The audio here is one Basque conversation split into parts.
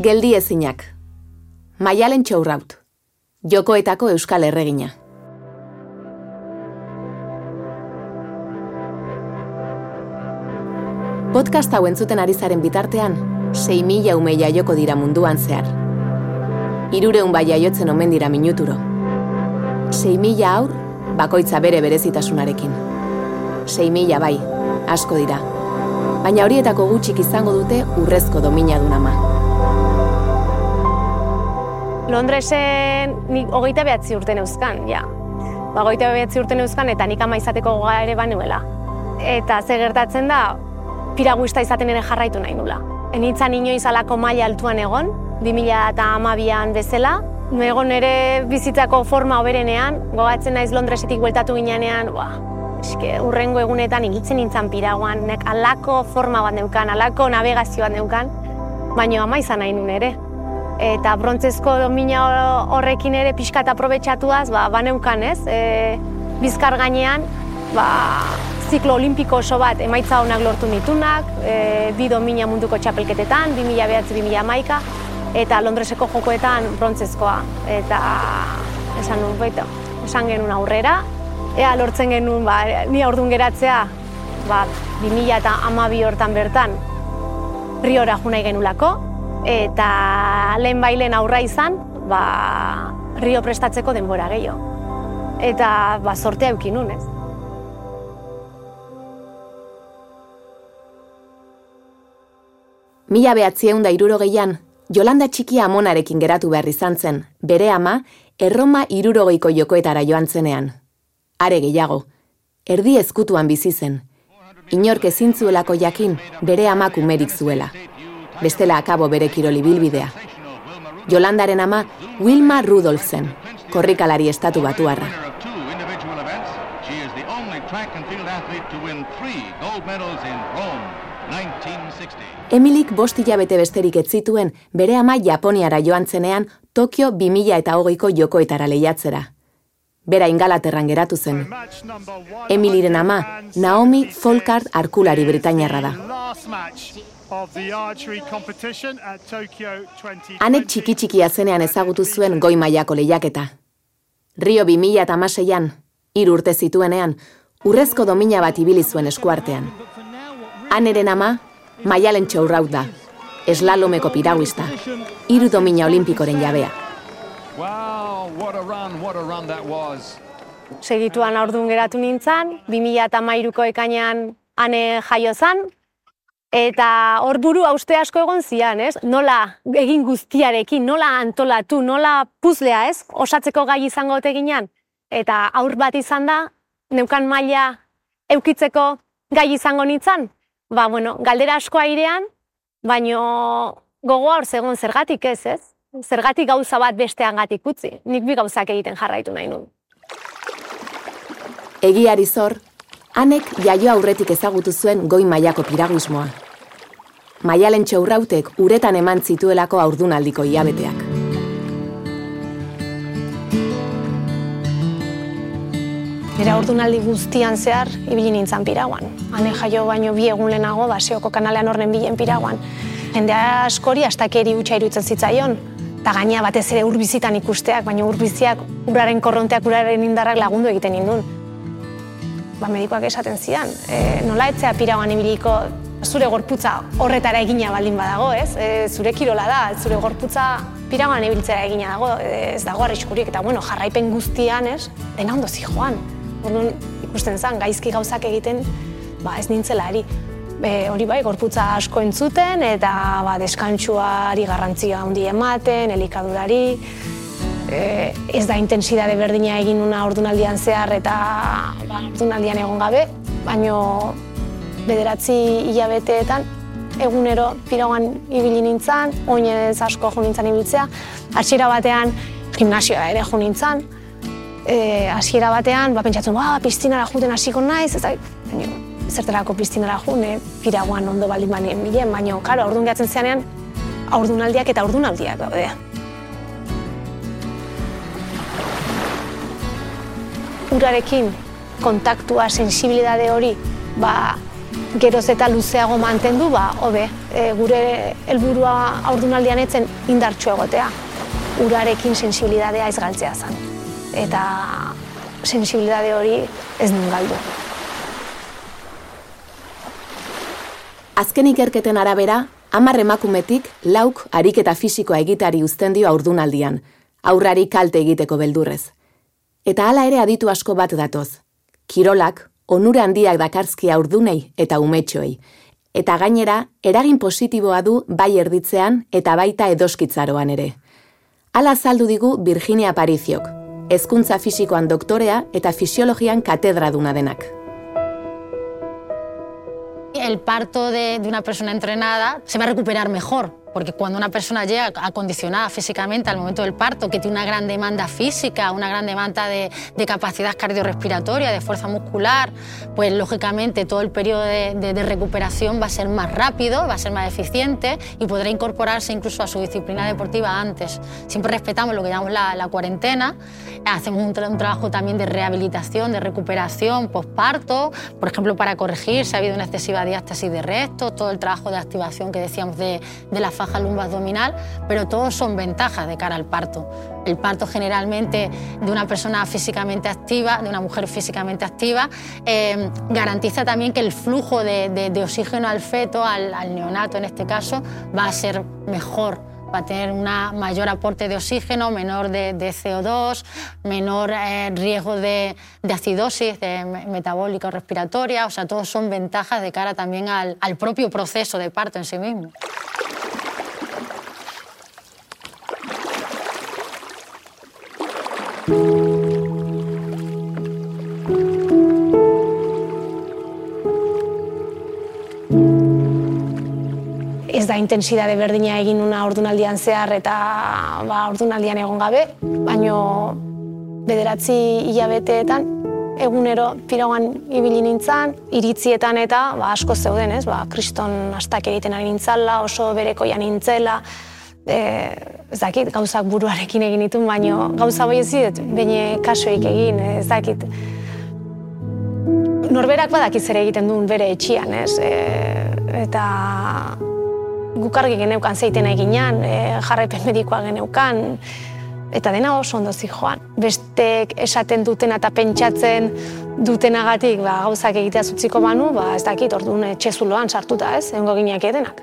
Geldi ezinak. Maialen txaurraut. Jokoetako euskal erregina. Podcast hau entzuten ari zaren bitartean, 6 mila umeia joko dira munduan zehar. Irureun bai jaiotzen omen dira minuturo. 6 mila aur, bakoitza bere berezitasunarekin. 6 mila bai, asko dira. Baina horietako gutxik izango dute urrezko domina dun ama. Londresen nik hogeita behatzi urten euskan, ja. Ba, hogeita behatzi urten euskan eta nik ama izateko goga ere banuela. Eta ze gertatzen da, piraguista izaten ere jarraitu nahi nula. Enitzan inoiz alako maila altuan egon, 2000 eta amabian bezala, egon ere bizitzako forma oberenean, gogatzen naiz Londresetik bueltatu ginean, ba, eske, urrengo egunetan igitzen nintzen piraguan, nek alako forma bat neukan, alako navegazio bat neukan, baina ama izan nahi nun ere eta brontzezko domina horrekin ere pixka eta aprobetsatuaz, ba, baneukan ez, e, bizkar gainean, ba, ziklo olimpiko oso bat emaitza honak lortu nitunak, e, bi domina munduko txapelketetan, 2000 behatzi, 2000 maika, eta Londreseko jokoetan brontzezkoa, eta esan nun, baita, esan genuen aurrera, ea lortzen genuen, ba, ni aurdun geratzea, ba, 2000 eta amabi hortan bertan, riora junai genulako, eta lehen bailen aurra izan, ba, rio prestatzeko denbora gehiago. Eta ba, sortea eukin nun, ez? Mila behatzieun da Jolanda txikia amonarekin geratu behar izan zen, bere ama, erroma irurogeiko jokoetara joan zenean. Are gehiago, erdi ezkutuan bizi zen. Inork ezintzuelako jakin, bere amak umerik zuela bestela akabo bere kiroli bilbidea. Jolandaren ama Wilma Rudolfsen, korrikalari estatu batuarra. Emilik bost hilabete besterik ez zituen bere ama Japoniara joan zenean Tokio 2000 eta hogeiko jokoetara lehiatzera. Bera ingalaterran geratu zen. Emiliren ama Naomi Folkart arkulari britainarra da. Hanek txiki txikia zenean ezagutu zuen goi mailako lehiaketa. Rio 2000 eta maseian, urte zituenean, urrezko domina bat ibili zuen eskuartean. Haneren ama, maialen txaurraut da, eslalomeko piraguista, hiru domina olimpikoren jabea. Segituan aurdun geratu nintzen, 2000 eta mairuko ekainan ane jaio zan, Eta hor buru hauste asko egon zian, ez? Nola egin guztiarekin, nola antolatu, nola puzlea, ez? Osatzeko gai izango ginean. Eta aur bat izan da, neukan maila eukitzeko gai izango nintzen. Ba, bueno, galdera asko airean, baino gogoa hor zegoen zergatik ez, ez? Zergatik gauza bat bestean gatik utzi. Nik bi gauzak egiten jarraitu nahi nun. Egiari zor, Hanek jaio aurretik ezagutu zuen goi mailako piraguismoa. Maialen txaurrautek uretan eman zituelako aurdunaldiko iabeteak. Era ordunaldi guztian zehar ibili nintzen piraguan. Hane jaio baino bi egun lehenago baseoko kanalean horren bilen piraguan. Jendea askori astakeri utxa irutzen zitzaion. Ta gaina batez ere urbizitan ikusteak, baina urbiziak uraren korronteak uraren indarrak lagundu egiten indun ba, medikoak esaten zian, e, nola etzea piragoan ibiliko zure gorputza horretara egina baldin badago, ez? E, zure kirola da, zure gorputza piragoan ibiltzera egina dago, e, ez dago arriskurik, eta bueno, jarraipen guztian, ez? Dena ondo zi joan. Orduan, ikusten zen, gaizki gauzak egiten, ba, ez nintzela ari. E, hori bai, gorputza asko entzuten, eta ba, deskantsuari garrantzia handi ematen, elikadurari, e, ez da intensidade berdina egin una ordunaldian zehar eta ba, ordunaldian egon gabe, baino bederatzi hilabeteetan egunero piragoan ibili nintzen, oinez asko jo nintzen ibiltzea, hasiera batean gimnasioa ere jo nintzen, e, hasiera batean, ba, pentsatzen, ba, piztinara juten hasiko naiz, ez da, zerterako piztinara june, piragoan ondo baldin banien bilen, baina, karo, aurdun gehatzen zeanean, aurdunaldiak eta aurdunaldiak daude. Urarekin kontaktua, sensibilidade hori, ba, geroz eta luzeago mantendu, ba, hobe, e, gure helburua aurdunaldian etzen indartxo egotea. Urarekin sensibilidadea ez galtzea zen. Eta sensibilidade hori ez nun galdu. Azken ikerketen arabera, hamar emakumetik lauk ariketa fisikoa egitari uzten dio aurdunaldian, aurrari kalte egiteko beldurrez. Eta hala ere aditu asko bat datoz. Kirolak, onura handiak dakarzki aurdunei eta umetxoei. Eta gainera, eragin positiboa du bai erditzean eta baita edoskitzaroan ere. Hala azaldu digu Virginia Pariziok, hezkuntza fisikoan doktorea eta fisiologian katedra duna denak. El parto de, de una persona entrenada se va a recuperar mejor Porque cuando una persona llega acondicionada físicamente al momento del parto, que tiene una gran demanda física, una gran demanda de, de capacidad cardiorrespiratoria, de fuerza muscular, pues lógicamente todo el periodo de, recuperación va a ser más rápido, va a ser más eficiente y podrá incorporarse incluso a su disciplina deportiva antes. Siempre respetamos lo que llamamos la, cuarentena, hacemos un, tra un, trabajo también de rehabilitación, de recuperación posparto, por ejemplo para corregir si ha habido una excesiva diástasis de restos, todo el trabajo de activación que decíamos de, de la faja lumbar abdominal, pero todos son ventajas de cara al parto. El parto generalmente de una persona físicamente activa, de una mujer físicamente activa, eh, garantiza también que el flujo de, oxígeno al feto, al, neonato en este caso, va a ser mejor va a tener un mayor aporte de oxígeno, menor de, de CO2, menor eh, riesgo de, acidosis metabólica o respiratoria, o sea, todos son ventajas de cara también al propio proceso de parto en sí mismo. Intensidade berdina egin una ordunaldian zehar eta ba, ordunaldian egon gabe, baino bederatzi hilabeteetan egunero pirogan ibili nintzen, iritzietan eta ba, asko zeuden, ez? Ba, kriston astak egiten ari nintzala, oso berekoia nintzela, e, ez dakit, gauzak buruarekin egin ditun, baino gauza bai ez dit, baina kasuik egin, ez dakit. Norberak badakiz ere egiten duen bere etxian, ez? E, eta gukargi geneukan zeiten eginan, e, jarraipen medikoa geneukan, eta dena oso ondo joan. Bestek esaten dutena eta pentsatzen dutenagatik ba, gauzak egitea zutziko banu, ba, ez dakit, orduan etxezuloan sartuta, ez? Egongo gineak edenak.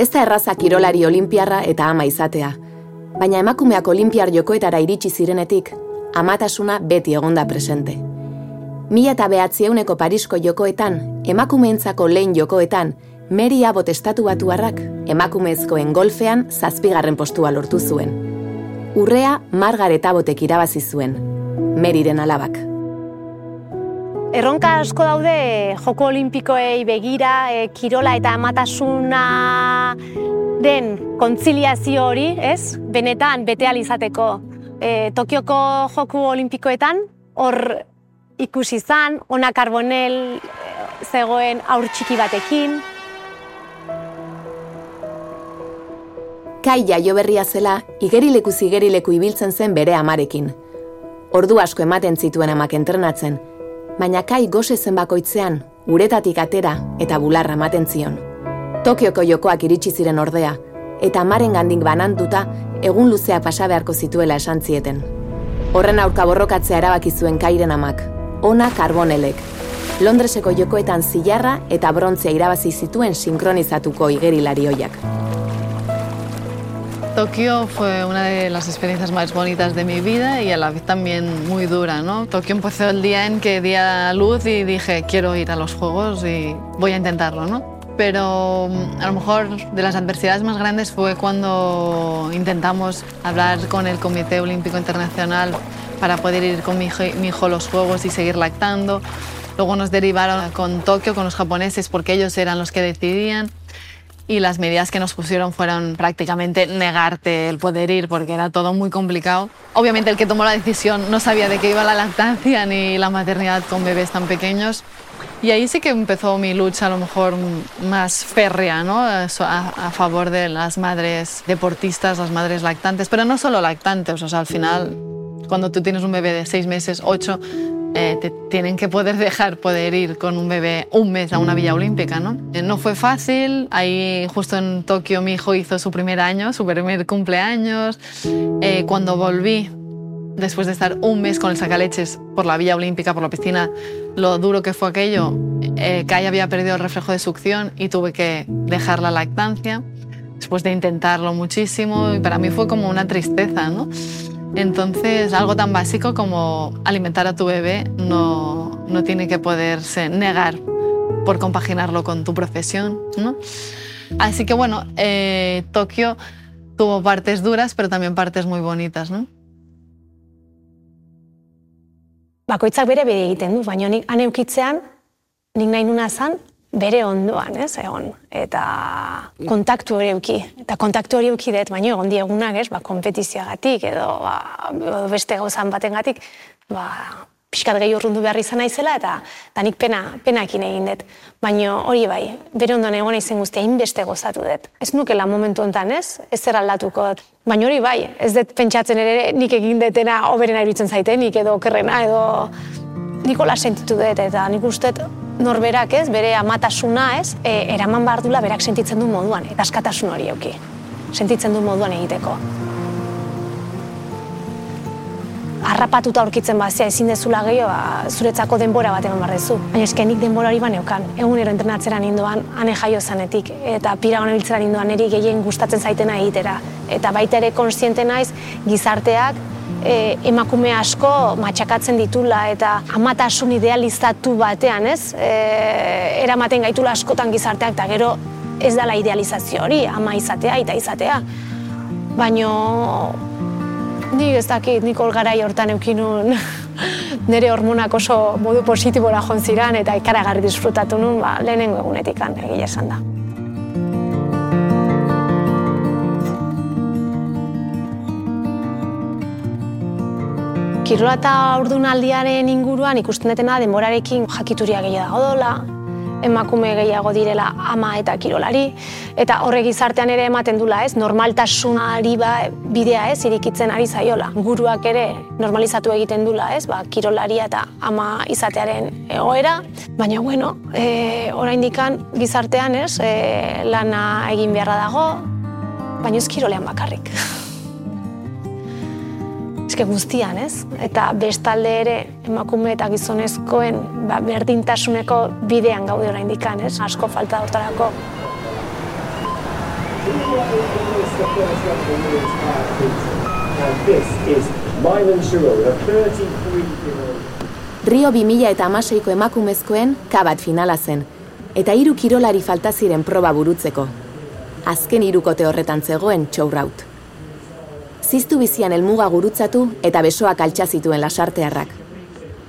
Ez da erraza kirolari olimpiarra eta ama izatea, baina emakumeak olimpiar jokoetara iritsi zirenetik, amatasuna beti egonda presente. Mila eta behatzi Parisko jokoetan, emakumeentzako lehen jokoetan, Meri Abot estatu batuarrak emakumezkoen golfean zazpigarren postua lortu zuen. Urrea Margaret Abotek irabazi zuen, Meriren alabak. Erronka asko daude Joko Olimpikoei begira, e, kirola eta amatasuna den kontziliazio hori, ez? Benetan bete izateko. E, Tokioko Joko Olimpikoetan hor ikusi izan, ona karbonel e, zegoen aur txiki batekin. Kai jaio zela, igerileku zigerileku ibiltzen zen bere amarekin. Ordu asko ematen zituen amak entrenatzen, baina kai gose zen bakoitzean, uretatik atera eta bularra ematen zion. Tokioko jokoak iritsi ziren ordea, eta amaren gandik banantuta egun luzea pasa beharko zituela esan zieten. Horren aurka borrokatzea erabaki zuen kairen amak, ona karbonelek. Londreseko jokoetan zilarra eta brontzea irabazi zituen sinkronizatuko igerilari hoiak. Tokio fue una de las experiencias más bonitas de mi vida y a la vez también muy dura, ¿no? Tokio empezó el día en que di a luz y dije, quiero ir a los Juegos y voy a intentarlo, ¿no? Pero mm, a lo mejor de las adversidades más grandes fue cuando intentamos hablar con el Comité Olímpico Internacional para poder ir con mi hijo, mi hijo a los Juegos y seguir lactando. Luego nos derivaron con Tokio, con los japoneses, porque ellos eran los que decidían y las medidas que nos pusieron fueron prácticamente negarte el poder ir porque era todo muy complicado. Obviamente el que tomó la decisión no sabía de qué iba la lactancia ni la maternidad con bebés tan pequeños. Y ahí sí que empezó mi lucha a lo mejor más férrea, ¿no? A, a, favor de las madres deportistas, las madres lactantes, pero no solo lactantes, o sea, al final cuando tú tienes un bebé de seis meses, ocho, eh, te tienen que poder dejar poder ir con un bebé un mes a una villa olímpica, ¿no? Eh, no fue fácil, ahí justo en Tokio mi hijo hizo su primer año, su primer cumpleaños. Eh, cuando volví, después de estar un mes con el sacaleches por la villa olímpica, por la piscina, lo duro que fue aquello, eh, Kai había perdido el reflejo de succión y tuve que dejar la lactancia después de intentarlo muchísimo y para mí fue como una tristeza, ¿no? Entonces, algo tan básico como alimentar a tu bebé no, no tiene que poderse negar por compaginarlo con tu profesión, ¿no? Así que bueno, eh, Tokio tuvo partes duras, pero también partes muy bonitas, ¿no? Bakoitzak bere bere egiten du, baina nik han eukitzean, nik nahi bere ondoan, ez, egon. Eta kontaktu hori euki. Eta kontaktu hori euki dut, baina egon diegunak, ez, ba, kompetizioagatik edo, ba, edo beste gauzan batengatik, ba, pixkat gehi urrundu behar izan naizela, eta, eta nik pena, penakin egin dut. Baina hori bai, bere ondoan egon naizen guztia, inbeste gozatu dut. Ez nukela momentu honetan, ez, ez zer aldatuko dut. Baina hori bai, ez dut pentsatzen ere nik egin detena oberena iruditzen zaitenik edo okerrena edo nikola sentitu dut eta nik uste norberak ez, bere amatasuna ez, e, eraman behar dula berak sentitzen du moduan, eta askatasun hori euki. Sentitzen du moduan egiteko. Harrapatuta aurkitzen bazia ezin dezula gehiago, ba, zuretzako denbora bat eman behar dezu. Baina eske nik denbora hori baneukan, egunero entrenatzera nindoan, ane jaio zanetik, eta pira hona biltzera nindoan niri gehien gustatzen zaitena egitera. Eta baita ere konsiente naiz gizarteak e, emakume asko matxakatzen ditula eta amatasun idealizatu batean, ez? E, eramaten gaitula askotan gizarteak eta gero ez dala idealizazio hori, ama izatea eta izatea. Baino Nik ez dakit, nik garai hortan eukinun nire hormonak oso modu positibora ziran eta ikaragarri disfrutatu nun, ba, lehenengo egunetik egile esan da. Kirola eta urdunaldiaren inguruan ikusten detena denborarekin jakituria gehiago dola, emakume gehiago direla ama eta kirolari, eta horrek gizartean ere ematen dula, ez, normaltasunari ba, bidea ez, irikitzen ari zaiola. Guruak ere normalizatu egiten dula, ez, ba, kirolaria eta ama izatearen egoera, baina, bueno, e, oraindik gizartean, ez, e, lana egin beharra dago, baina ez kirolean bakarrik. eske guztian, ez? Eta bestalde ere emakume eta gizonezkoen ba, berdintasuneko bidean gaude oraindik ez? Asko falta hortarako. Rio 2000 eta amaseiko emakumezkoen kabat finala zen, eta hiru kirolari falta ziren proba burutzeko. Azken hirukote horretan zegoen txourraut ziztu bizian elmuga gurutzatu eta besoak altxa zituen lasartearrak.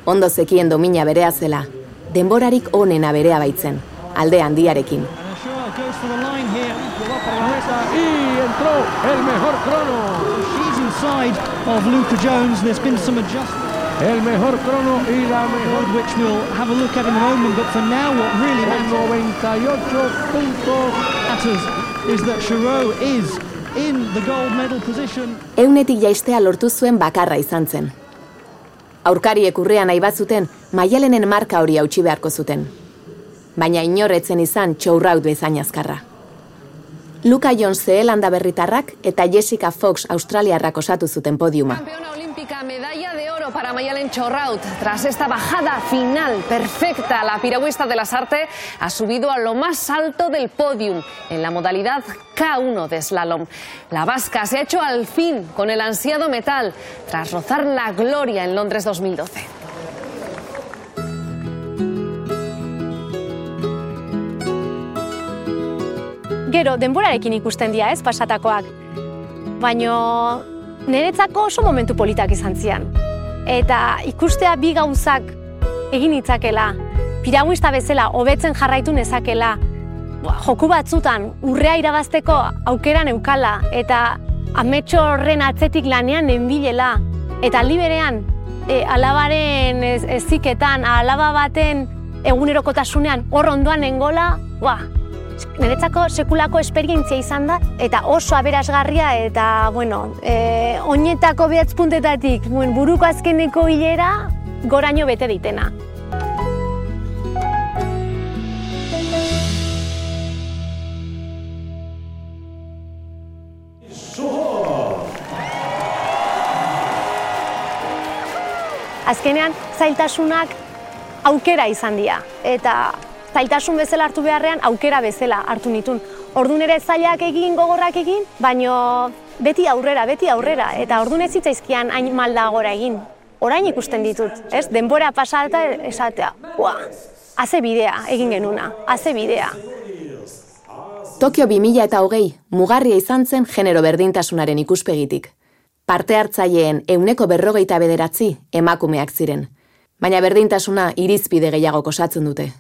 Ondo zekien domina berea zela, denborarik onena berea baitzen, alde handiarekin. El mejor crono y la mejor which we'll have a look at in a moment but for now what really matters 98 puntos is that Chiro is in the gold medal position. Eunetik jaistea lortu zuen bakarra izan zen. Aurkariek urrean nahi zuten, maialenen marka hori hautsi beharko zuten. Baina inorretzen izan txourraut bezain azkarra. Luka Jones Zeelanda berritarrak eta Jessica Fox Australiarrak osatu zuten podiuma. Para Mayalen Chorraut. Tras esta bajada final perfecta, la piragüista de las artes ha subido a lo más alto del podium en la modalidad K1 de slalom. La vasca se ha hecho al fin con el ansiado metal tras rozar la gloria en Londres 2012. Gero, denborarekin ikusten dira ez pasatakoak. Baino niretzako oso momentu politak izan zian. Eta ikustea bi gauzak egin itzakela, piraguista bezala hobetzen jarraitu nezakela, joku batzutan urrea irabazteko aukeran eukala eta ametxo horren atzetik lanean nenbilela. Eta liberean e, alabaren eziketan, alaba baten egunerokotasunean hor ondoan engola, ba, Niretzako sekulako esperientzia izan da, eta oso aberasgarria, eta, bueno, e, oinetako behatz puntetatik, buen, buruko azkeneko hilera, goraino bete ditena. Azkenean, zailtasunak aukera izan dira, eta zailtasun bezala hartu beharrean aukera bezala hartu nitun. Ordun ere zailak egin, gogorrak egin, baino beti aurrera, beti aurrera, eta ordun ez zitzaizkian hain malda gora egin. Orain ikusten ditut, ez? Denbora pasata esatea, ua, haze bidea egin genuna, haze bidea. Tokio 2000 eta hogei, mugarria izan zen genero berdintasunaren ikuspegitik. Parte hartzaileen euneko berrogeita bederatzi emakumeak ziren, baina berdintasuna irizpide gehiago kosatzen dute.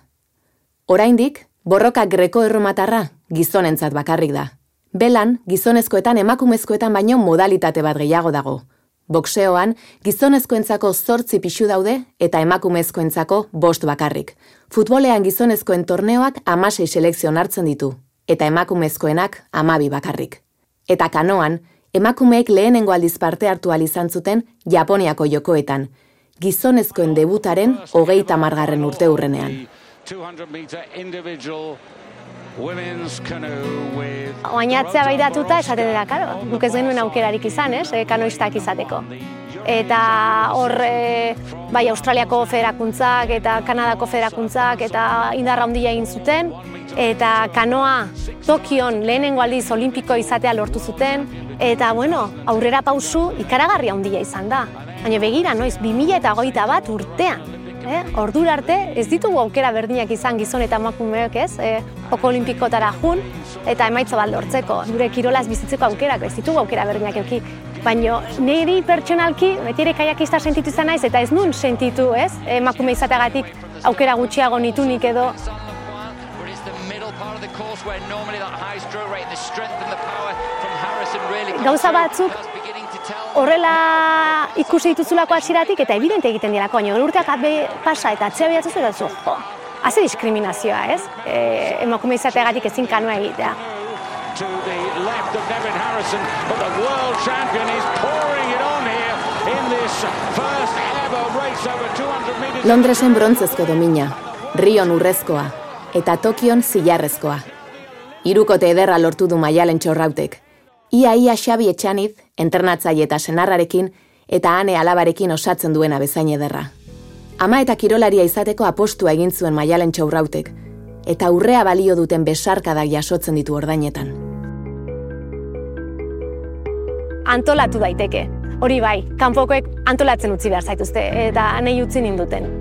Oraindik, borroka greko erromatarra gizonentzat bakarrik da. Belan, gizonezkoetan emakumezkoetan baino modalitate bat gehiago dago. Boxeoan, gizonezkoentzako zortzi pixu daude eta emakumezkoentzako bost bakarrik. Futbolean gizonezkoen torneoak amasei selekzio hartzen ditu, eta emakumezkoenak amabi bakarrik. Eta kanoan, emakumeek lehenengo aldiz parte hartu izan zuten Japoniako jokoetan, gizonezkoen debutaren hogeita margarren urte hurrenean. Oainatzea bai datuta esaten dira, karo, guk ez genuen aukerarik izan, ez, eh, kanoistak izateko. Eta hor, e, bai Australiako federakuntzak eta Kanadako federakuntzak eta indarra handia egin zuten, eta kanoa Tokion lehenengo aldiz olimpiko izatea lortu zuten, eta bueno, aurrera pausu ikaragarria handia izan da. Baina begira, noiz, 2000 eta goita bat urtean, Eh? Ordura arte ez ditugu aukera berdinak izan gizon eta emakumeok, ez? Eh, Joko olimpikotara jun eta emaitza bat lortzeko. Gure kirolaz bizitzeko aukerak ez ditugu aukera berdinak eduki. Baina niri pertsonalki beti ere kaiakista sentitu izan naiz eta ez nun sentitu, ez? Emakume izateagatik aukera gutxiago nitunik edo Gauza batzuk horrela ikusi dituzulako hasieratik eta evidente egiten dirako, baina urteak atbe pasa eta atzea bihatzu zer zu, jo, haze diskriminazioa, ez? E, emakume izateagatik ezin kanua egitea. Londresen brontzezko domina, Rion urrezkoa eta Tokion zilarrezkoa. Irukote ederra lortu du maialen txorrautek, Ia ia Xabi Etxaniz, entrenatzaile eta senarrarekin eta ane alabarekin osatzen duena bezain ederra. Ama eta kirolaria izateko apostua egin zuen Maialen Txaurrautek eta urrea balio duten besarkadak jasotzen ditu ordainetan. Antolatu daiteke. Hori bai, kanpokoek antolatzen utzi behar zaituzte eta anei utzi ninduten.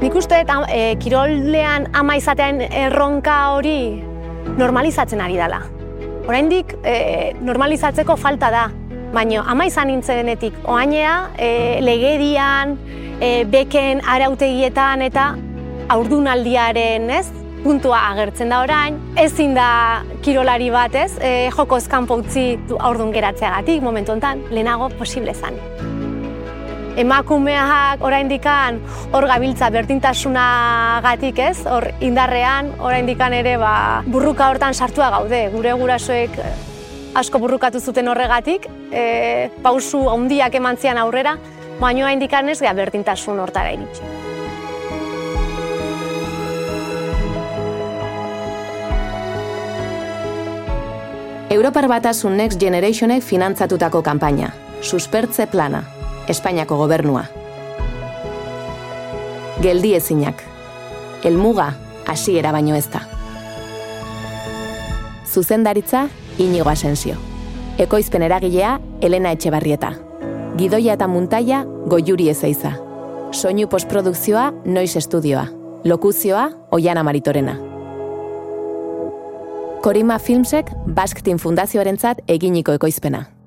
Nik uste eta e, kirolean ama izatean erronka hori normalizatzen ari dela. Oraindik e, normalizatzeko falta da, baina ama izan nintzenetik oainea e, legedian, e, beken arautegietan eta aurdunaldiaren ez, puntua agertzen da orain, ezin da kirolari bat ez, e, joko eskanpo utzi aurdun geratzeagatik momentu honetan, lehenago posible zen emakumeak oraindikan hor gabiltza berdintasunagatik, ez? Hor indarrean oraindikan ere ba, burruka hortan sartua gaude. Gure gurasoek eh, asko burrukatu zuten horregatik, e, pausu handiak emantzian aurrera, baino oraindikan ez ga berdintasun hortara iritsi. Europar Batasun Next Generationek finantzatutako kanpaina, suspertze plana, Espainiako gobernua. Geldi ezinak. Elmuga hasiera baino ez da. Zuzendaritza Inigo Asensio. Ekoizpen eragilea Elena Etxebarrieta. Gidoia eta muntaia Goiuri Ezeiza. Soinu postprodukzioa Noiz Estudioa. Lokuzioa Oiana Maritorena. Korima Filmsek Team Fundazioarentzat eginiko ekoizpena.